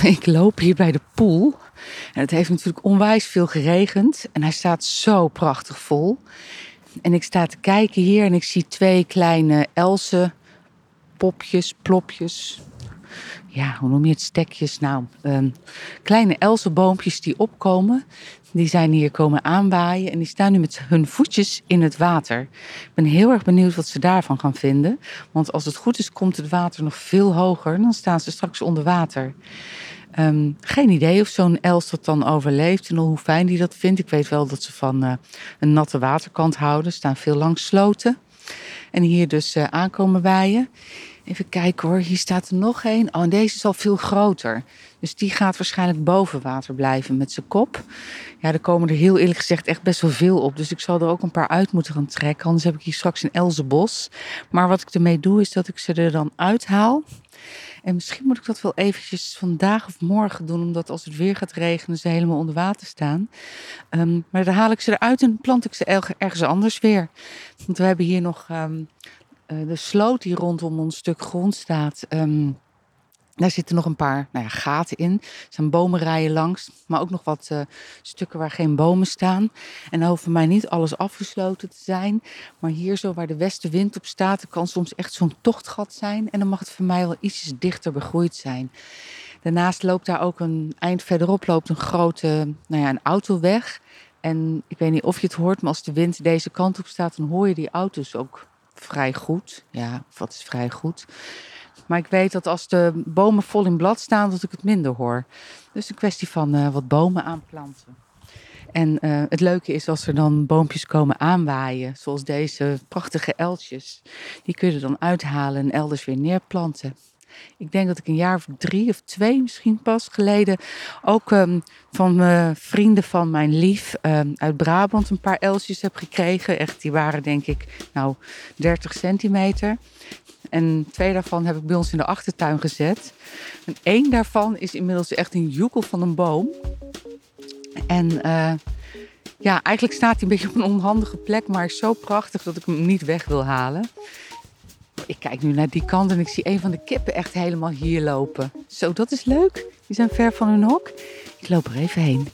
ik loop hier bij de pool. En het heeft natuurlijk onwijs veel geregend. En hij staat zo prachtig vol. En ik sta te kijken hier en ik zie twee kleine elzen, popjes, plopjes. Ja, hoe noem je het? Stekjes. Nou, um, kleine elzenboompjes die opkomen. Die zijn hier komen aanwaaien en die staan nu met hun voetjes in het water. Ik ben heel erg benieuwd wat ze daarvan gaan vinden. Want als het goed is, komt het water nog veel hoger. Dan staan ze straks onder water. Um, geen idee of zo'n els dat dan overleeft en hoe fijn die dat vindt. Ik weet wel dat ze van uh, een natte waterkant houden. Staan veel langs sloten. En hier dus uh, aankomen waaien. Even kijken hoor, hier staat er nog één. Oh, en deze is al veel groter. Dus die gaat waarschijnlijk boven water blijven met zijn kop. Ja, er komen er heel eerlijk gezegd echt best wel veel op. Dus ik zal er ook een paar uit moeten gaan trekken. Anders heb ik hier straks een elzenbos. Maar wat ik ermee doe, is dat ik ze er dan uithaal. En misschien moet ik dat wel eventjes vandaag of morgen doen, omdat als het weer gaat regenen, ze helemaal onder water staan. Um, maar dan haal ik ze eruit en plant ik ze ergens anders weer. Want we hebben hier nog uh, de sloot die rondom ons stuk grond staat. Um, daar zitten nog een paar nou ja, gaten in. Er zijn bomenrijen langs, maar ook nog wat uh, stukken waar geen bomen staan. En dan voor mij niet alles afgesloten te zijn. Maar hier zo waar de westenwind op staat, kan soms echt zo'n tochtgat zijn. En dan mag het voor mij wel ietsjes dichter begroeid zijn. Daarnaast loopt daar ook een eind verderop loopt een grote nou ja, een autoweg. En ik weet niet of je het hoort, maar als de wind deze kant op staat, dan hoor je die auto's ook vrij goed. Ja, wat is vrij goed? Maar ik weet dat als de bomen vol in blad staan, dat ik het minder hoor. Dus een kwestie van uh, wat bomen aanplanten. En uh, het leuke is als er dan boompjes komen aanwaaien, zoals deze prachtige eltjes. Die kun je dan uithalen en elders weer neerplanten. Ik denk dat ik een jaar of drie of twee misschien pas geleden ook um, van uh, vrienden van mijn lief um, uit Brabant een paar elsjes heb gekregen. Echt, die waren denk ik nou 30 centimeter. En twee daarvan heb ik bij ons in de achtertuin gezet. En één daarvan is inmiddels echt een joekel van een boom. En uh, ja, eigenlijk staat hij een beetje op een onhandige plek, maar is zo prachtig dat ik hem niet weg wil halen. Ik kijk nu naar die kant en ik zie een van de kippen echt helemaal hier lopen. Zo, dat is leuk. Die zijn ver van hun hok. Ik loop er even heen.